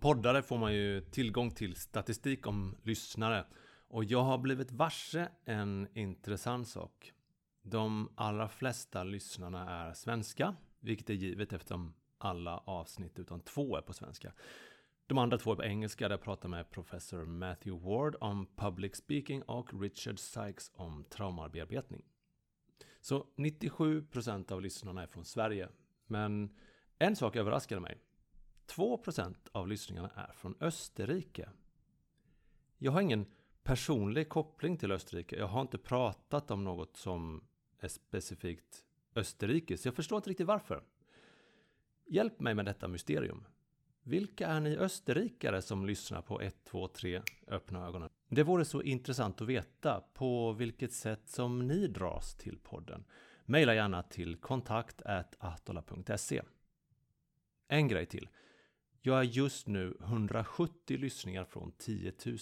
Poddare får man ju tillgång till statistik om lyssnare och jag har blivit varse en intressant sak. De allra flesta lyssnarna är svenska, vilket är givet eftersom alla avsnitt utan två är på svenska. De andra två är på engelska där jag pratar med professor Matthew Ward om public speaking och Richard Sykes om traumabearbetning. Så 97% av lyssnarna är från Sverige. Men en sak överraskade mig. 2% av lyssningarna är från Österrike. Jag har ingen personlig koppling till Österrike. Jag har inte pratat om något som är specifikt österrikiskt. Jag förstår inte riktigt varför. Hjälp mig med detta mysterium. Vilka är ni österrikare som lyssnar på 1, 2, 3, öppna ögonen? Det vore så intressant att veta på vilket sätt som ni dras till podden. Maila gärna till kontakt En grej till. Jag är just nu 170 lyssningar från 10 000,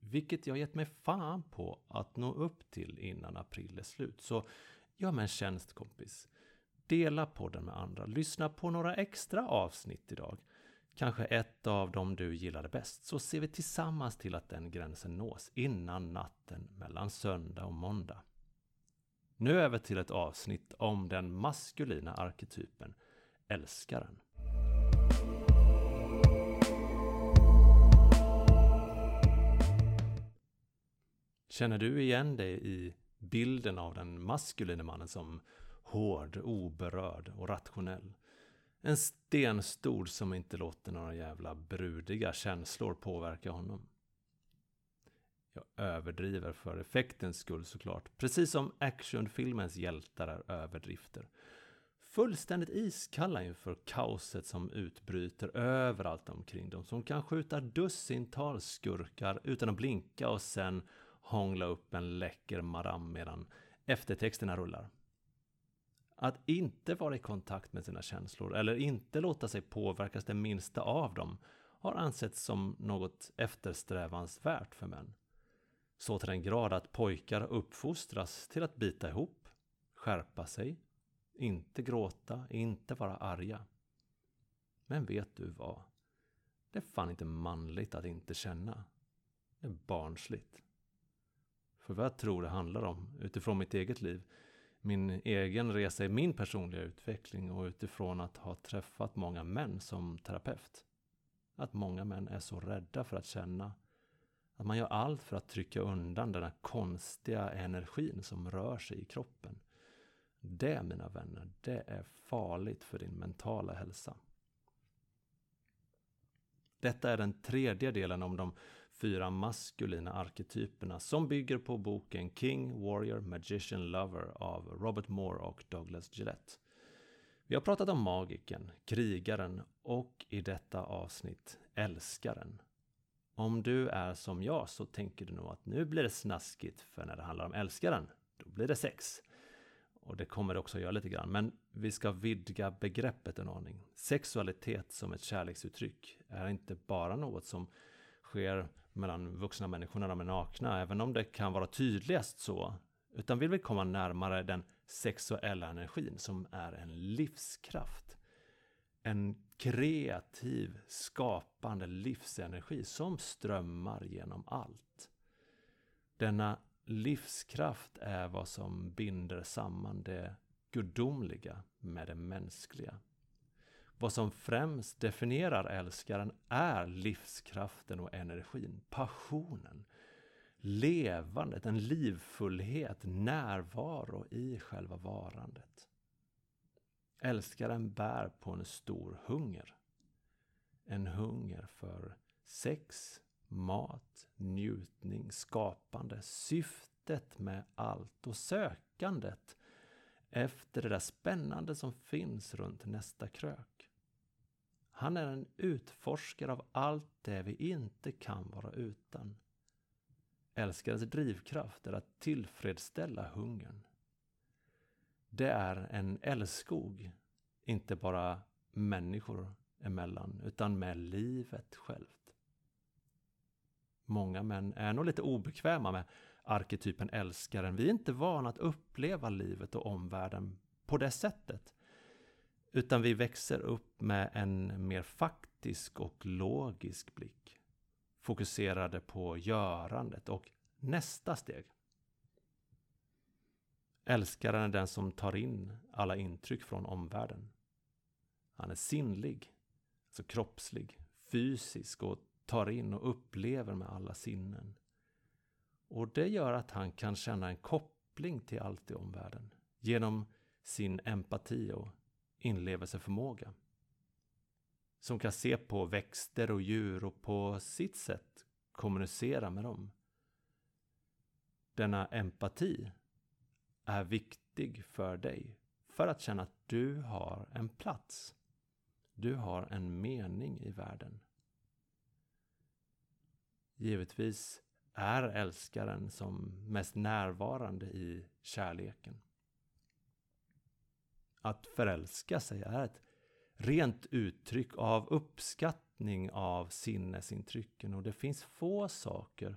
vilket jag gett mig fan på att nå upp till innan april är slut. Så gör mig en tjänst kompis. Dela podden med andra. Lyssna på några extra avsnitt idag. Kanske ett av dem du gillade bäst. Så ser vi tillsammans till att den gränsen nås innan natten mellan söndag och måndag. Nu över till ett avsnitt om den maskulina arketypen, älskaren. Känner du igen dig i bilden av den maskuline mannen som hård, oberörd och rationell? En stenstod som inte låter några jävla brudiga känslor påverka honom. Jag överdriver för effektens skull såklart, precis som actionfilmens hjältar är överdrifter. Fullständigt iskalla inför kaoset som utbryter överallt omkring dem, som kan skjuta dussintals skurkar utan att blinka och sen hångla upp en läcker maram medan eftertexterna rullar. Att inte vara i kontakt med sina känslor eller inte låta sig påverkas det minsta av dem har ansetts som något eftersträvansvärt för män. Så till den grad att pojkar uppfostras till att bita ihop, skärpa sig, inte gråta, inte vara arga. Men vet du vad? Det är fan inte manligt att inte känna. Det är barnsligt. För vad jag tror det handlar om utifrån mitt eget liv, min egen resa i min personliga utveckling och utifrån att ha träffat många män som terapeut. Att många män är så rädda för att känna. Att man gör allt för att trycka undan den här konstiga energin som rör sig i kroppen. Det, mina vänner, det är farligt för din mentala hälsa. Detta är den tredje delen om de fyra maskulina arketyperna som bygger på boken King, Warrior, Magician, Lover av Robert Moore och Douglas Gillette. Vi har pratat om magiken, krigaren och i detta avsnitt älskaren. Om du är som jag så tänker du nog att nu blir det snaskigt för när det handlar om älskaren, då blir det sex. Och det kommer det också göra lite grann. Men vi ska vidga begreppet en aning. Sexualitet som ett kärleksuttryck är inte bara något som sker mellan vuxna människor när de är nakna, även om det kan vara tydligast så. Utan vill vi komma närmare den sexuella energin som är en livskraft. En kreativ, skapande livsenergi som strömmar genom allt. Denna livskraft är vad som binder samman det gudomliga med det mänskliga. Vad som främst definierar älskaren är livskraften och energin, passionen, levandet, en livfullhet, närvaro i själva varandet. Älskaren bär på en stor hunger. En hunger för sex, mat, njutning, skapande, syftet med allt och sökandet efter det där spännande som finns runt nästa krök. Han är en utforskare av allt det vi inte kan vara utan. Älskarens drivkraft är att tillfredsställa hungern. Det är en älskog, inte bara människor emellan, utan med livet självt. Många män är nog lite obekväma med arketypen älskaren. Vi är inte vana att uppleva livet och omvärlden på det sättet. Utan vi växer upp med en mer faktisk och logisk blick. Fokuserade på görandet och nästa steg. Älskaren är den som tar in alla intryck från omvärlden. Han är sinnlig, alltså kroppslig, fysisk och tar in och upplever med alla sinnen. Och det gör att han kan känna en koppling till allt i omvärlden genom sin empati och inlevelseförmåga. Som kan se på växter och djur och på sitt sätt kommunicera med dem. Denna empati är viktig för dig för att känna att du har en plats. Du har en mening i världen. Givetvis är älskaren som mest närvarande i kärleken. Att förälska sig är ett rent uttryck av uppskattning av sinnesintrycken och det finns få saker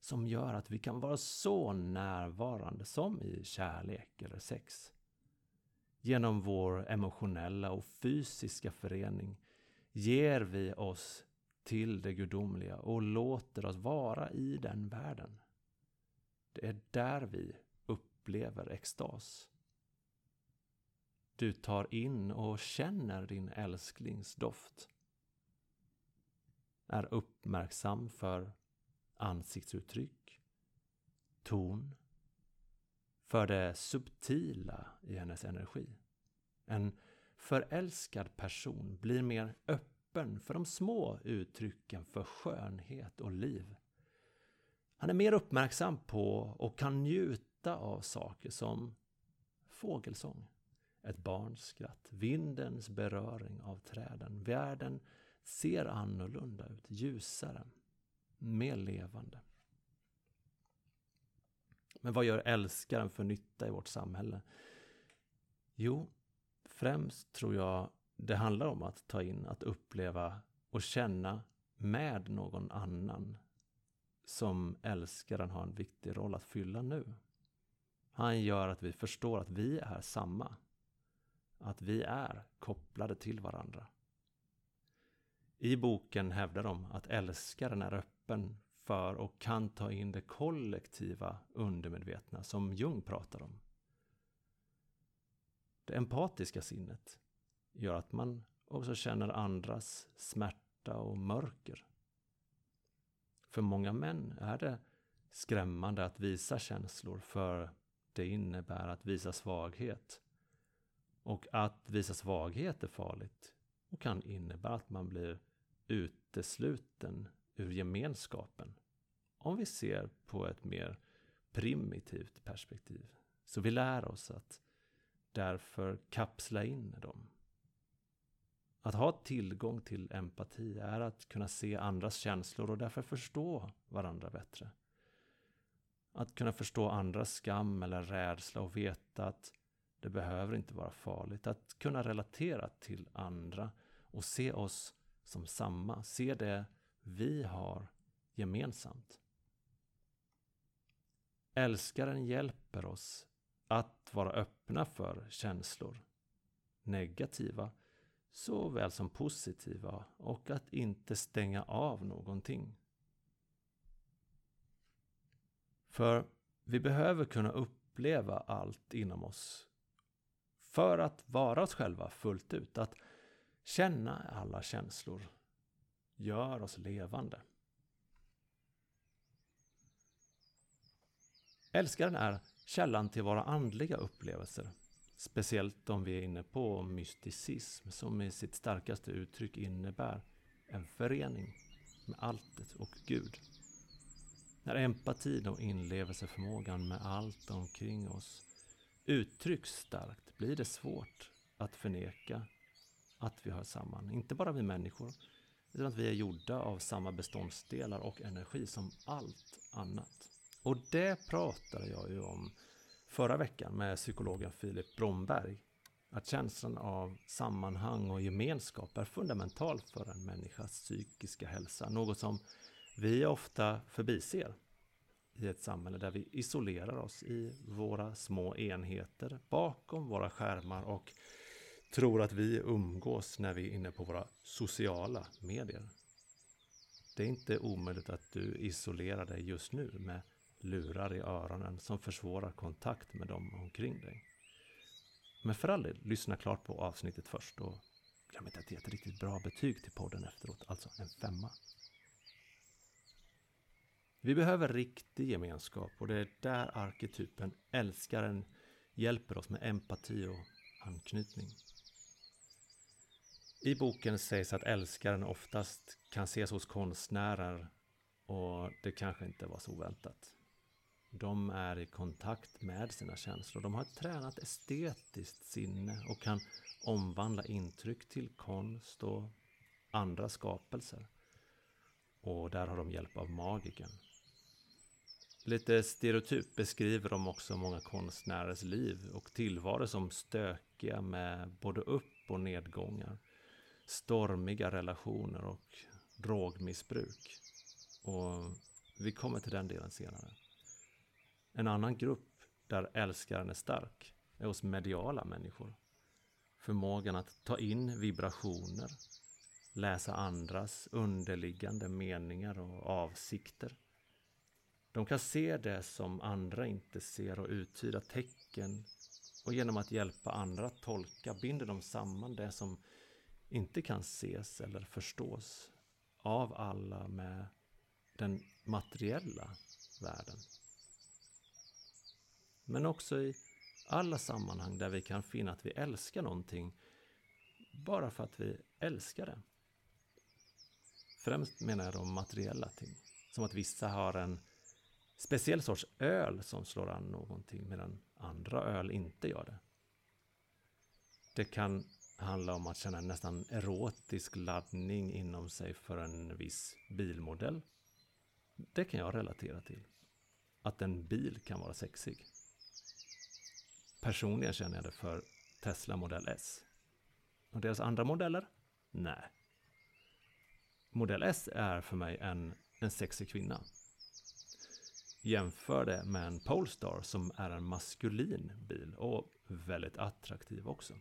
som gör att vi kan vara så närvarande som i kärlek eller sex. Genom vår emotionella och fysiska förening ger vi oss till det gudomliga och låter oss vara i den världen. Det är där vi upplever extas. Du tar in och känner din älsklings doft. Är uppmärksam för ansiktsuttryck, ton, för det subtila i hennes energi. En förälskad person blir mer öppen för de små uttrycken för skönhet och liv. Han är mer uppmärksam på och kan njuta av saker som fågelsång, ett barns skratt, vindens beröring av träden. Världen ser annorlunda ut, ljusare mer levande. Men vad gör älskaren för nytta i vårt samhälle? Jo, främst tror jag det handlar om att ta in, att uppleva och känna med någon annan som älskaren har en viktig roll att fylla nu. Han gör att vi förstår att vi är samma. Att vi är kopplade till varandra. I boken hävdar de att älskaren är öppen för och kan ta in det kollektiva undermedvetna som Jung pratar om. Det empatiska sinnet gör att man också känner andras smärta och mörker. För många män är det skrämmande att visa känslor för det innebär att visa svaghet. Och att visa svaghet är farligt och kan innebära att man blir utesluten ur gemenskapen. Om vi ser på ett mer primitivt perspektiv. Så vi lär oss att därför kapsla in dem. Att ha tillgång till empati är att kunna se andras känslor och därför förstå varandra bättre. Att kunna förstå andras skam eller rädsla och veta att det behöver inte vara farligt. Att kunna relatera till andra och se oss som samma. Se det vi har gemensamt. Älskaren hjälper oss att vara öppna för känslor. Negativa såväl som positiva och att inte stänga av någonting. För vi behöver kunna uppleva allt inom oss för att vara oss själva fullt ut. Att Känna alla känslor gör oss levande. Älskaren är källan till våra andliga upplevelser. Speciellt om vi är inne på mysticism som i sitt starkaste uttryck innebär en förening med alltet och Gud. När empatin och inlevelseförmågan med allt omkring oss uttrycks starkt blir det svårt att förneka att vi hör samman. Inte bara vi människor, utan att vi är gjorda av samma beståndsdelar och energi som allt annat. Och det pratade jag ju om förra veckan med psykologen Filip Bromberg. Att känslan av sammanhang och gemenskap är fundamental för en människas psykiska hälsa. Något som vi ofta förbiser i ett samhälle där vi isolerar oss i våra små enheter bakom våra skärmar och tror att vi umgås när vi är inne på våra sociala medier. Det är inte omöjligt att du isolerar dig just nu med lurar i öronen som försvårar kontakt med dem omkring dig. Men för all del, lyssna klart på avsnittet först och glöm inte att ge ett riktigt bra betyg till podden efteråt, alltså en femma. Vi behöver riktig gemenskap och det är där arketypen älskaren hjälper oss med empati och anknytning. I boken sägs att älskaren oftast kan ses hos konstnärer och det kanske inte var så oväntat. De är i kontakt med sina känslor. De har ett tränat estetiskt sinne och kan omvandla intryck till konst och andra skapelser. Och där har de hjälp av magiken. Lite stereotyp beskriver de också många konstnärers liv och tillvaro som stökiga med både upp och nedgångar. Stormiga relationer och drogmissbruk. Och vi kommer till den delen senare. En annan grupp där älskaren är stark är hos mediala människor. Förmågan att ta in vibrationer, läsa andras underliggande meningar och avsikter. De kan se det som andra inte ser och uttyda tecken och genom att hjälpa andra att tolka binder de samman det som inte kan ses eller förstås av alla med den materiella världen. Men också i alla sammanhang där vi kan finna att vi älskar någonting bara för att vi älskar det. Främst menar jag de materiella ting. Som att vissa har en speciell sorts öl som slår an någonting medan andra öl inte gör det. Det kan handla om att känna en nästan erotisk laddning inom sig för en viss bilmodell. Det kan jag relatera till. Att en bil kan vara sexig. Personligen känner jag det för Tesla Model S. Och deras andra modeller? Nej. Model S är för mig en, en sexig kvinna. Jämför det med en Polestar som är en maskulin bil och väldigt attraktiv också.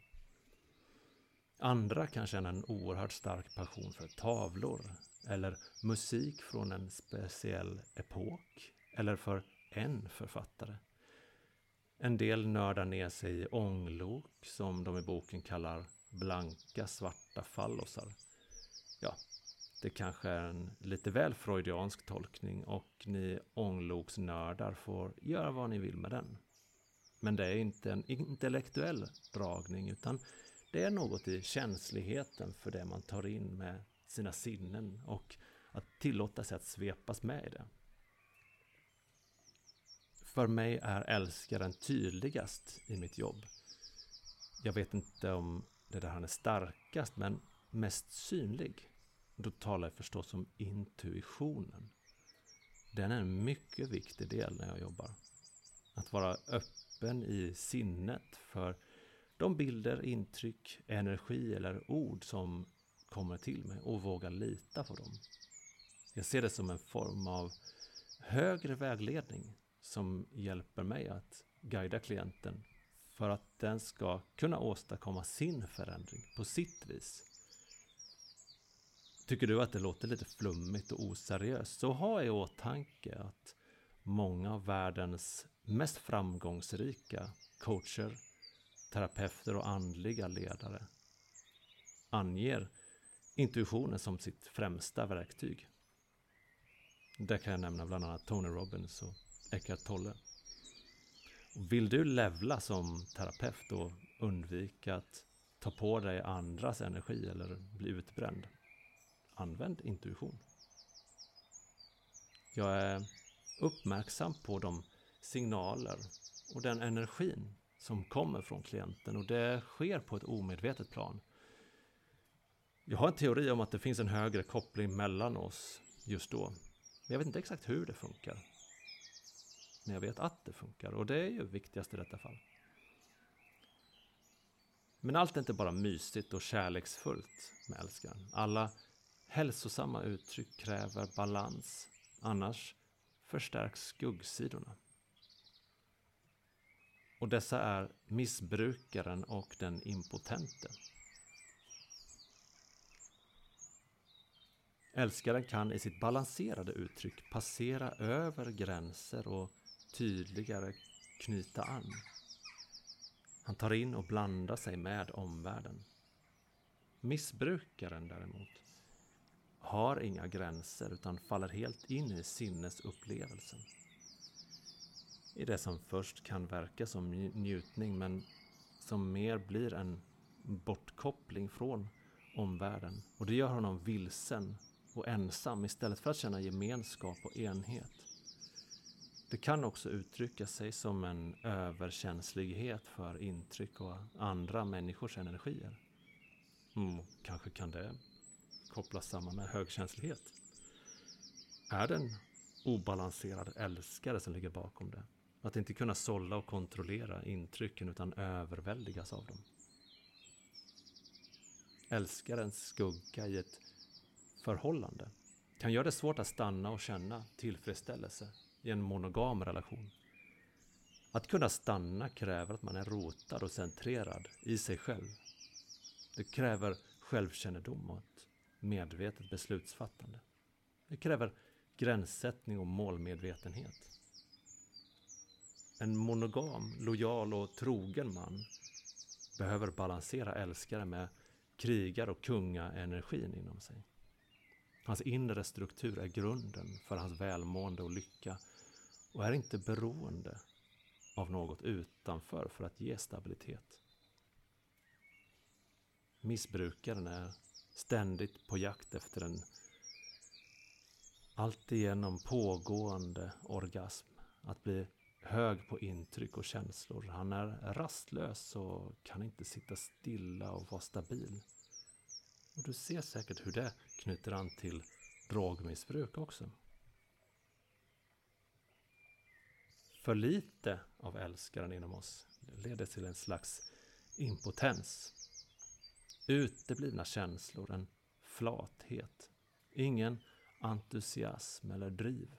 Andra kan känna en oerhört stark passion för tavlor eller musik från en speciell epok eller för en författare. En del nördar ner sig i ånglok som de i boken kallar blanka svarta fallosar. Ja, det kanske är en lite väl freudiansk tolkning och ni ångloksnördar får göra vad ni vill med den. Men det är inte en intellektuell dragning utan det är något i känsligheten för det man tar in med sina sinnen och att tillåta sig att svepas med i det. För mig är älskaren tydligast i mitt jobb. Jag vet inte om det är där han är starkast, men mest synlig. Då talar jag förstås om intuitionen. Den är en mycket viktig del när jag jobbar. Att vara öppen i sinnet för de bilder, intryck, energi eller ord som kommer till mig och våga lita på dem. Jag ser det som en form av högre vägledning som hjälper mig att guida klienten för att den ska kunna åstadkomma sin förändring på sitt vis. Tycker du att det låter lite flummigt och oseriöst så ha i åtanke att många av världens mest framgångsrika coacher, terapeuter och andliga ledare anger intuitionen som sitt främsta verktyg. Där kan jag nämna bland annat Tony Robbins och Eckhart Tolle. Vill du levla som terapeut och undvika att ta på dig andras energi eller bli utbränd? Använd intuition. Jag är uppmärksam på de signaler och den energin som kommer från klienten och det sker på ett omedvetet plan. Jag har en teori om att det finns en högre koppling mellan oss just då. Men Jag vet inte exakt hur det funkar. Men jag vet att det funkar och det är ju viktigast i detta fall. Men allt är inte bara mysigt och kärleksfullt med älskaren. Alla hälsosamma uttryck kräver balans, annars förstärks skuggsidorna. Och dessa är missbrukaren och den impotente. Älskaren kan i sitt balanserade uttryck passera över gränser och tydligare knyta an. Han tar in och blandar sig med omvärlden. Missbrukaren däremot har inga gränser utan faller helt in i sinnesupplevelsen. I det som först kan verka som njutning men som mer blir en bortkoppling från omvärlden. Och det gör honom vilsen och ensam istället för att känna gemenskap och enhet. Det kan också uttrycka sig som en överkänslighet för intryck och andra människors energier. Mm, kanske kan det kopplas samman med högkänslighet. Är det en obalanserad älskare som ligger bakom det? Att inte kunna sålla och kontrollera intrycken utan överväldigas av dem. Älskarens skugga i ett förhållande kan göra det svårt att stanna och känna tillfredsställelse i en monogam relation. Att kunna stanna kräver att man är rotad och centrerad i sig själv. Det kräver självkännedom och ett medvetet beslutsfattande. Det kräver gränssättning och målmedvetenhet. En monogam, lojal och trogen man behöver balansera älskare med krigar och kungaenergin inom sig. Hans inre struktur är grunden för hans välmående och lycka och är inte beroende av något utanför för att ge stabilitet. Missbrukaren är ständigt på jakt efter en alltigenom pågående orgasm. Att bli hög på intryck och känslor. Han är rastlös och kan inte sitta stilla och vara stabil. Och du ser säkert hur det knyter an till drogmissbruk också. För lite av älskaren inom oss leder till en slags impotens. Uteblivna känslor, en flathet. Ingen entusiasm eller driv.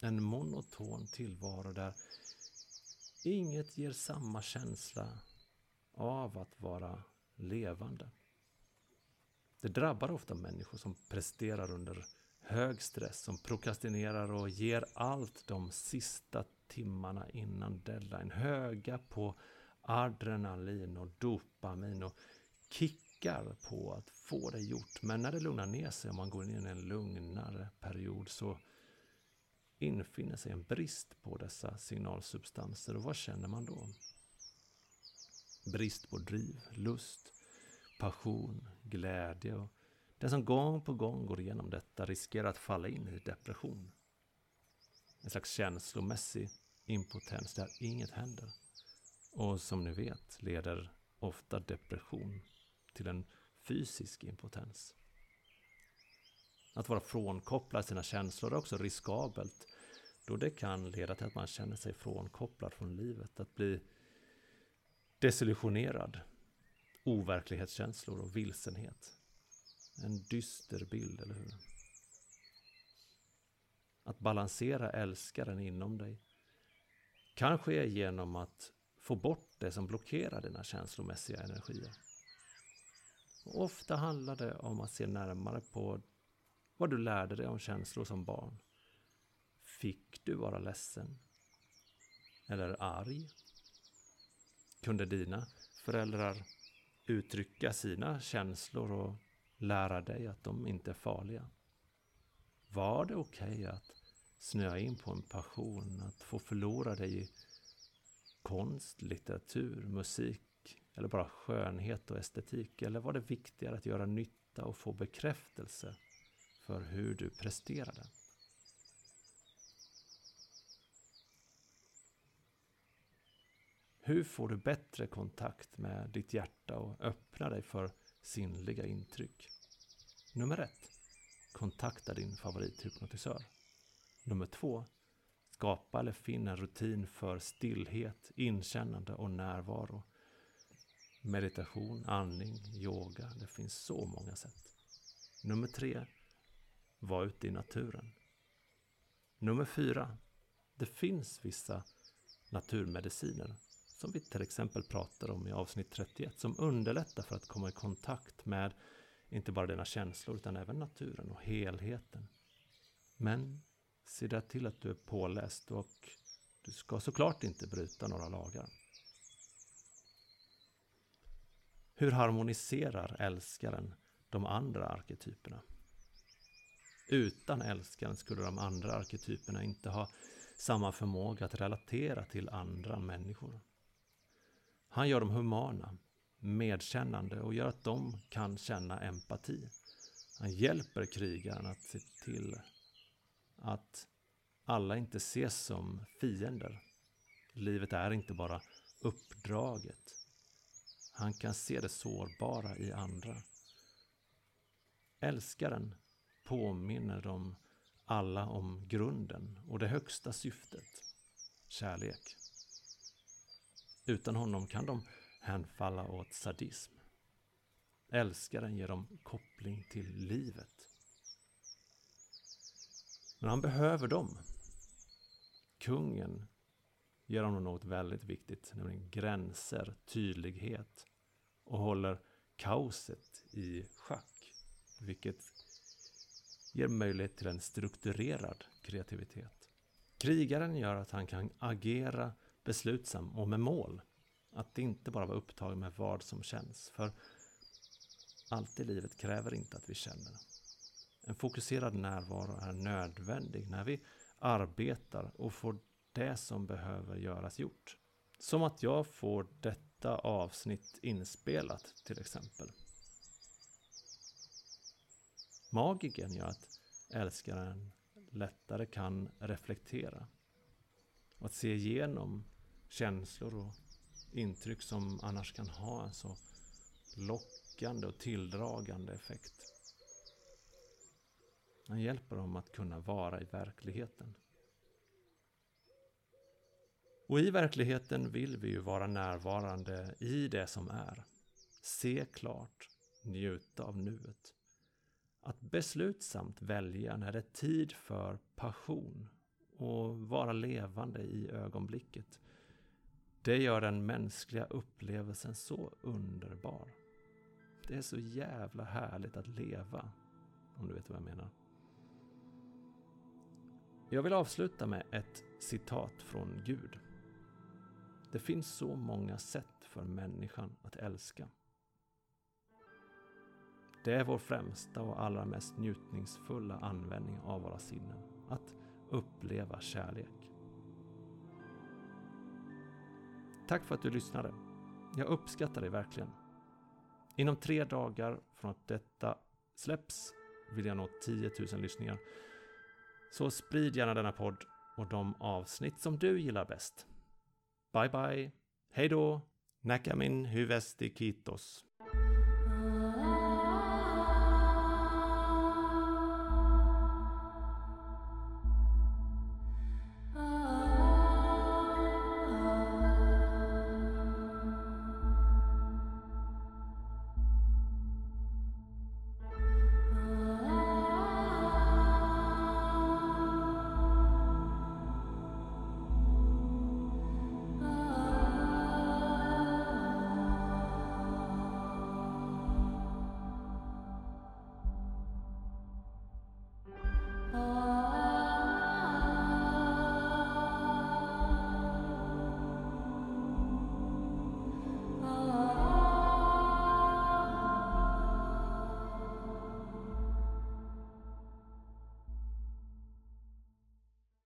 En monoton tillvaro där inget ger samma känsla av att vara levande. Det drabbar ofta människor som presterar under hög stress, som prokrastinerar och ger allt de sista timmarna innan deadline. Höga på adrenalin och dopamin och kickar på att få det gjort. Men när det lugnar ner sig och man går in i en lugnare period så infinner sig en brist på dessa signalsubstanser. Och vad känner man då? Brist på driv, lust, passion, glädje och den som gång på gång går igenom detta riskerar att falla in i depression. En slags känslomässig impotens där inget händer. Och som ni vet leder ofta depression till en fysisk impotens. Att vara frånkopplad sina känslor är också riskabelt då det kan leda till att man känner sig frånkopplad från livet. Att bli desillusionerad, overklighetskänslor och vilsenhet. En dyster bild, eller hur? Att balansera älskaren inom dig kan ske genom att få bort det som blockerar dina känslomässiga energier. Ofta handlar det om att se närmare på vad du lärde dig om känslor som barn. Fick du vara ledsen? Eller arg? Kunde dina föräldrar uttrycka sina känslor och lära dig att de inte är farliga? Var det okej okay att snöa in på en passion, att få förlora dig i konst, litteratur, musik eller bara skönhet och estetik? Eller var det viktigare att göra nytta och få bekräftelse för hur du presterade? Hur får du bättre kontakt med ditt hjärta och öppna dig för sinnliga intryck? Nummer ett. Kontakta din favorithypnotisör. Nummer två. Skapa eller finna en rutin för stillhet, inkännande och närvaro. Meditation, andning, yoga. Det finns så många sätt. Nummer tre. Var ute i naturen. Nummer fyra. Det finns vissa naturmediciner som vi till exempel pratar om i avsnitt 31 som underlättar för att komma i kontakt med inte bara dina känslor utan även naturen och helheten. Men se där till att du är påläst och du ska såklart inte bryta några lagar. Hur harmoniserar älskaren de andra arketyperna? Utan älskaren skulle de andra arketyperna inte ha samma förmåga att relatera till andra människor. Han gör dem humana, medkännande och gör att de kan känna empati. Han hjälper krigaren att se till att alla inte ses som fiender. Livet är inte bara uppdraget. Han kan se det sårbara i andra. Älskaren påminner dem alla om grunden och det högsta syftet, kärlek. Utan honom kan de hänfalla åt sadism. Älskaren ger dem koppling till livet. Men han behöver dem. Kungen ger honom något väldigt viktigt, nämligen gränser, tydlighet och håller kaoset i schack, vilket ger möjlighet till en strukturerad kreativitet. Krigaren gör att han kan agera beslutsam och med mål. Att inte bara vara upptagen med vad som känns. För allt i livet kräver inte att vi känner. En fokuserad närvaro är nödvändig när vi arbetar och får det som behöver göras gjort. Som att jag får detta avsnitt inspelat till exempel. Magiken gör att älskaren lättare kan reflektera. Och att se igenom känslor och intryck som annars kan ha en så lockande och tilldragande effekt. Han hjälper dem att kunna vara i verkligheten. Och i verkligheten vill vi ju vara närvarande i det som är. Se klart, njuta av nuet. Att beslutsamt välja när det är tid för passion och vara levande i ögonblicket. Det gör den mänskliga upplevelsen så underbar. Det är så jävla härligt att leva, om du vet vad jag menar. Jag vill avsluta med ett citat från Gud. Det finns så många sätt för människan att älska. Det är vår främsta och allra mest njutningsfulla användning av våra sinnen. Att uppleva kärlek. Tack för att du lyssnade. Jag uppskattar dig verkligen. Inom tre dagar från att detta släpps vill jag nå 10 000 lyssningar. Så sprid gärna denna podd och de avsnitt som du gillar bäst. Bye bye. Hej då. Nakamin hyvästi kitos.